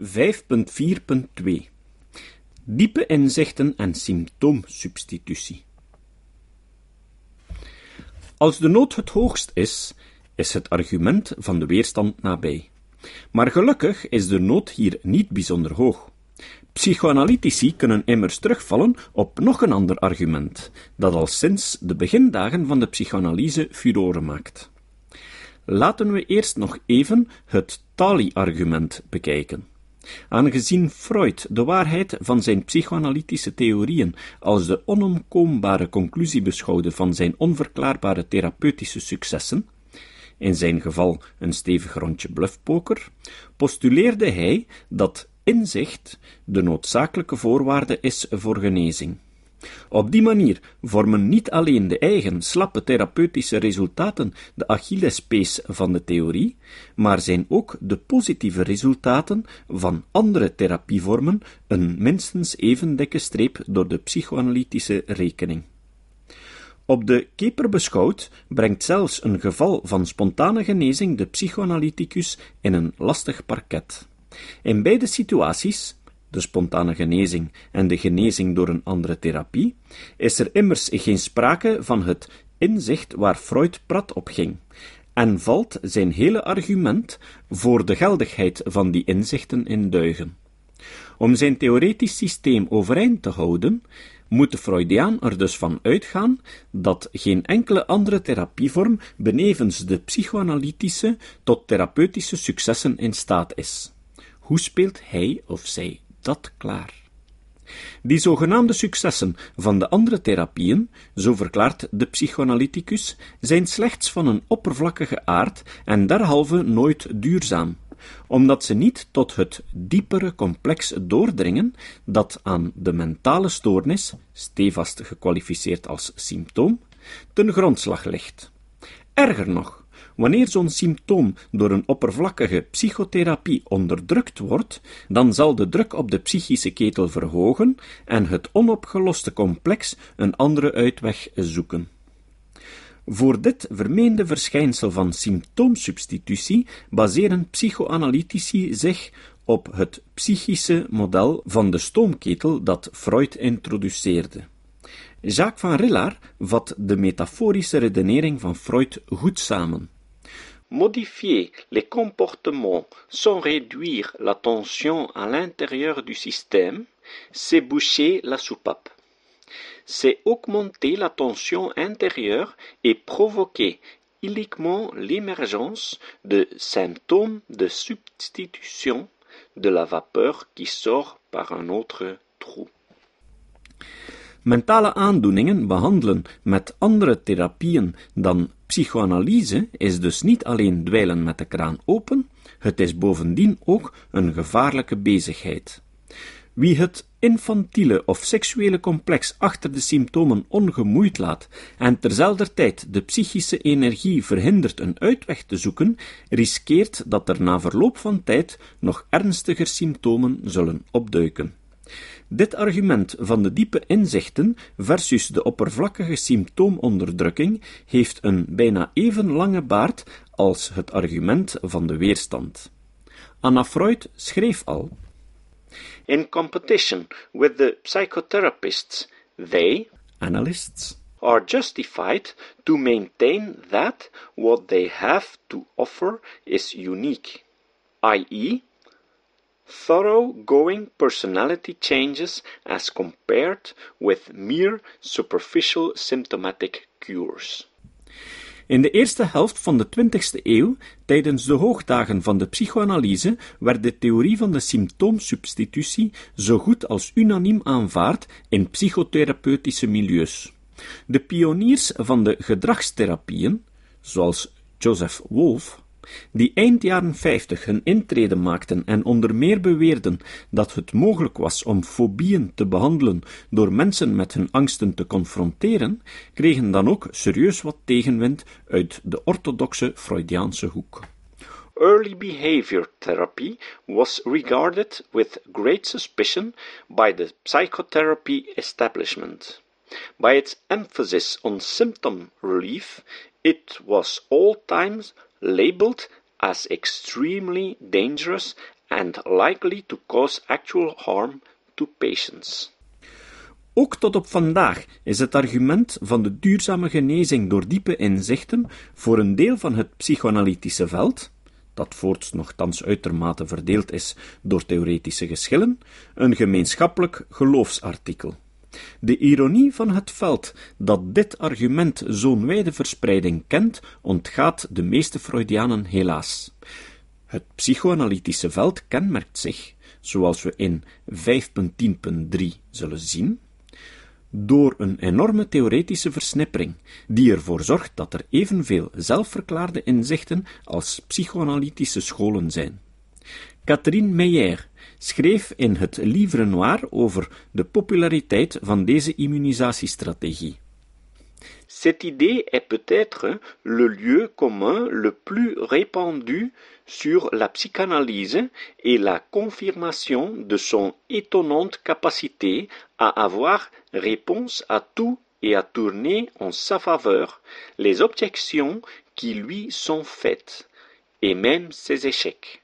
5.4.2 Diepe inzichten en symptoomsubstitutie. Als de nood het hoogst is, is het argument van de weerstand nabij. Maar gelukkig is de nood hier niet bijzonder hoog. Psychoanalytici kunnen immers terugvallen op nog een ander argument, dat al sinds de begindagen van de psychoanalyse furoren maakt. Laten we eerst nog even het Tali-argument bekijken. Aangezien Freud de waarheid van zijn psychoanalytische theorieën als de onomkoombare conclusie beschouwde van zijn onverklaarbare therapeutische successen, in zijn geval een stevig rondje bluffpoker, postuleerde hij dat inzicht de noodzakelijke voorwaarde is voor genezing. Op die manier vormen niet alleen de eigen slappe therapeutische resultaten de Achillespees van de theorie, maar zijn ook de positieve resultaten van andere therapievormen een minstens even dikke streep door de psychoanalytische rekening. Op de keper beschouwd brengt zelfs een geval van spontane genezing de psychoanalyticus in een lastig parket. In beide situaties de spontane genezing en de genezing door een andere therapie, is er immers geen sprake van het inzicht waar Freud prat op ging, en valt zijn hele argument voor de geldigheid van die inzichten in duigen. Om zijn theoretisch systeem overeind te houden, moet de Freudiaan er dus van uitgaan dat geen enkele andere therapievorm benevens de psychoanalytische tot therapeutische successen in staat is. Hoe speelt hij of zij dat klaar. Die zogenaamde successen van de andere therapieën, zo verklaart de psychoanalyticus, zijn slechts van een oppervlakkige aard en derhalve nooit duurzaam, omdat ze niet tot het diepere complex doordringen dat aan de mentale stoornis, stevast gekwalificeerd als symptoom, ten grondslag ligt. Erger nog, Wanneer zo'n symptoom door een oppervlakkige psychotherapie onderdrukt wordt, dan zal de druk op de psychische ketel verhogen en het onopgeloste complex een andere uitweg zoeken. Voor dit vermeende verschijnsel van symptoomsubstitutie baseren psychoanalytici zich op het psychische model van de stoomketel dat Freud introduceerde. Jacques van Rillard vat de metaforische redenering van Freud goed samen. Modifier les comportements sans réduire la tension à l'intérieur du système, c'est boucher la soupape. C'est augmenter la tension intérieure et provoquer illiquement l'émergence de symptômes de substitution de la vapeur qui sort par un autre trou. Mentale aandoeningen behandelen met andere therapieën dan psychoanalyse is dus niet alleen dweilen met de kraan open, het is bovendien ook een gevaarlijke bezigheid. Wie het infantiele of seksuele complex achter de symptomen ongemoeid laat en terzelfde tijd de psychische energie verhindert een uitweg te zoeken, riskeert dat er na verloop van tijd nog ernstiger symptomen zullen opduiken. Dit argument van de diepe inzichten versus de oppervlakkige symptoomonderdrukking heeft een bijna even lange baard als het argument van de weerstand. Anna Freud schreef al: In competition with the psychotherapists, they, analysts, are justified to maintain that what they have to offer is unique, i.e., thorough-going personality changes as compared with mere superficial symptomatic cures. In de eerste helft van de 20e eeuw, tijdens de hoogdagen van de psychoanalyse, werd de theorie van de symptoomsubstitutie zo goed als unaniem aanvaard in psychotherapeutische milieus. De pioniers van de gedragstherapieën, zoals Joseph Wolff, die eind jaren 50 hun intrede maakten en onder meer beweerden dat het mogelijk was om fobieën te behandelen door mensen met hun angsten te confronteren, kregen dan ook serieus wat tegenwind uit de orthodoxe Freudiaanse hoek. Early behavior therapy was regarded with great suspicion by the psychotherapy establishment. By its emphasis on symptom relief, it was all times labeled as extremely dangerous and likely to cause actual harm to patients. Ook tot op vandaag is het argument van de duurzame genezing door diepe inzichten voor een deel van het psychoanalytische veld, dat voorts nogthans uitermate verdeeld is door theoretische geschillen, een gemeenschappelijk geloofsartikel. De ironie van het veld dat dit argument zo'n wijde verspreiding kent, ontgaat de meeste Freudianen helaas. Het psychoanalytische veld kenmerkt zich, zoals we in 5.10.3 zullen zien, door een enorme theoretische versnippering, die ervoor zorgt dat er evenveel zelfverklaarde inzichten als psychoanalytische scholen zijn. Catherine Meyer schreef in het Livre Noir over de populariteit van deze immunisatiestrategie. Cette idée est peut-être le lieu commun le plus répandu sur la psychanalyse et la confirmation de son étonnante capacité à avoir réponse à tout et à tourner en sa faveur les objections qui lui sont faites, et même ses échecs.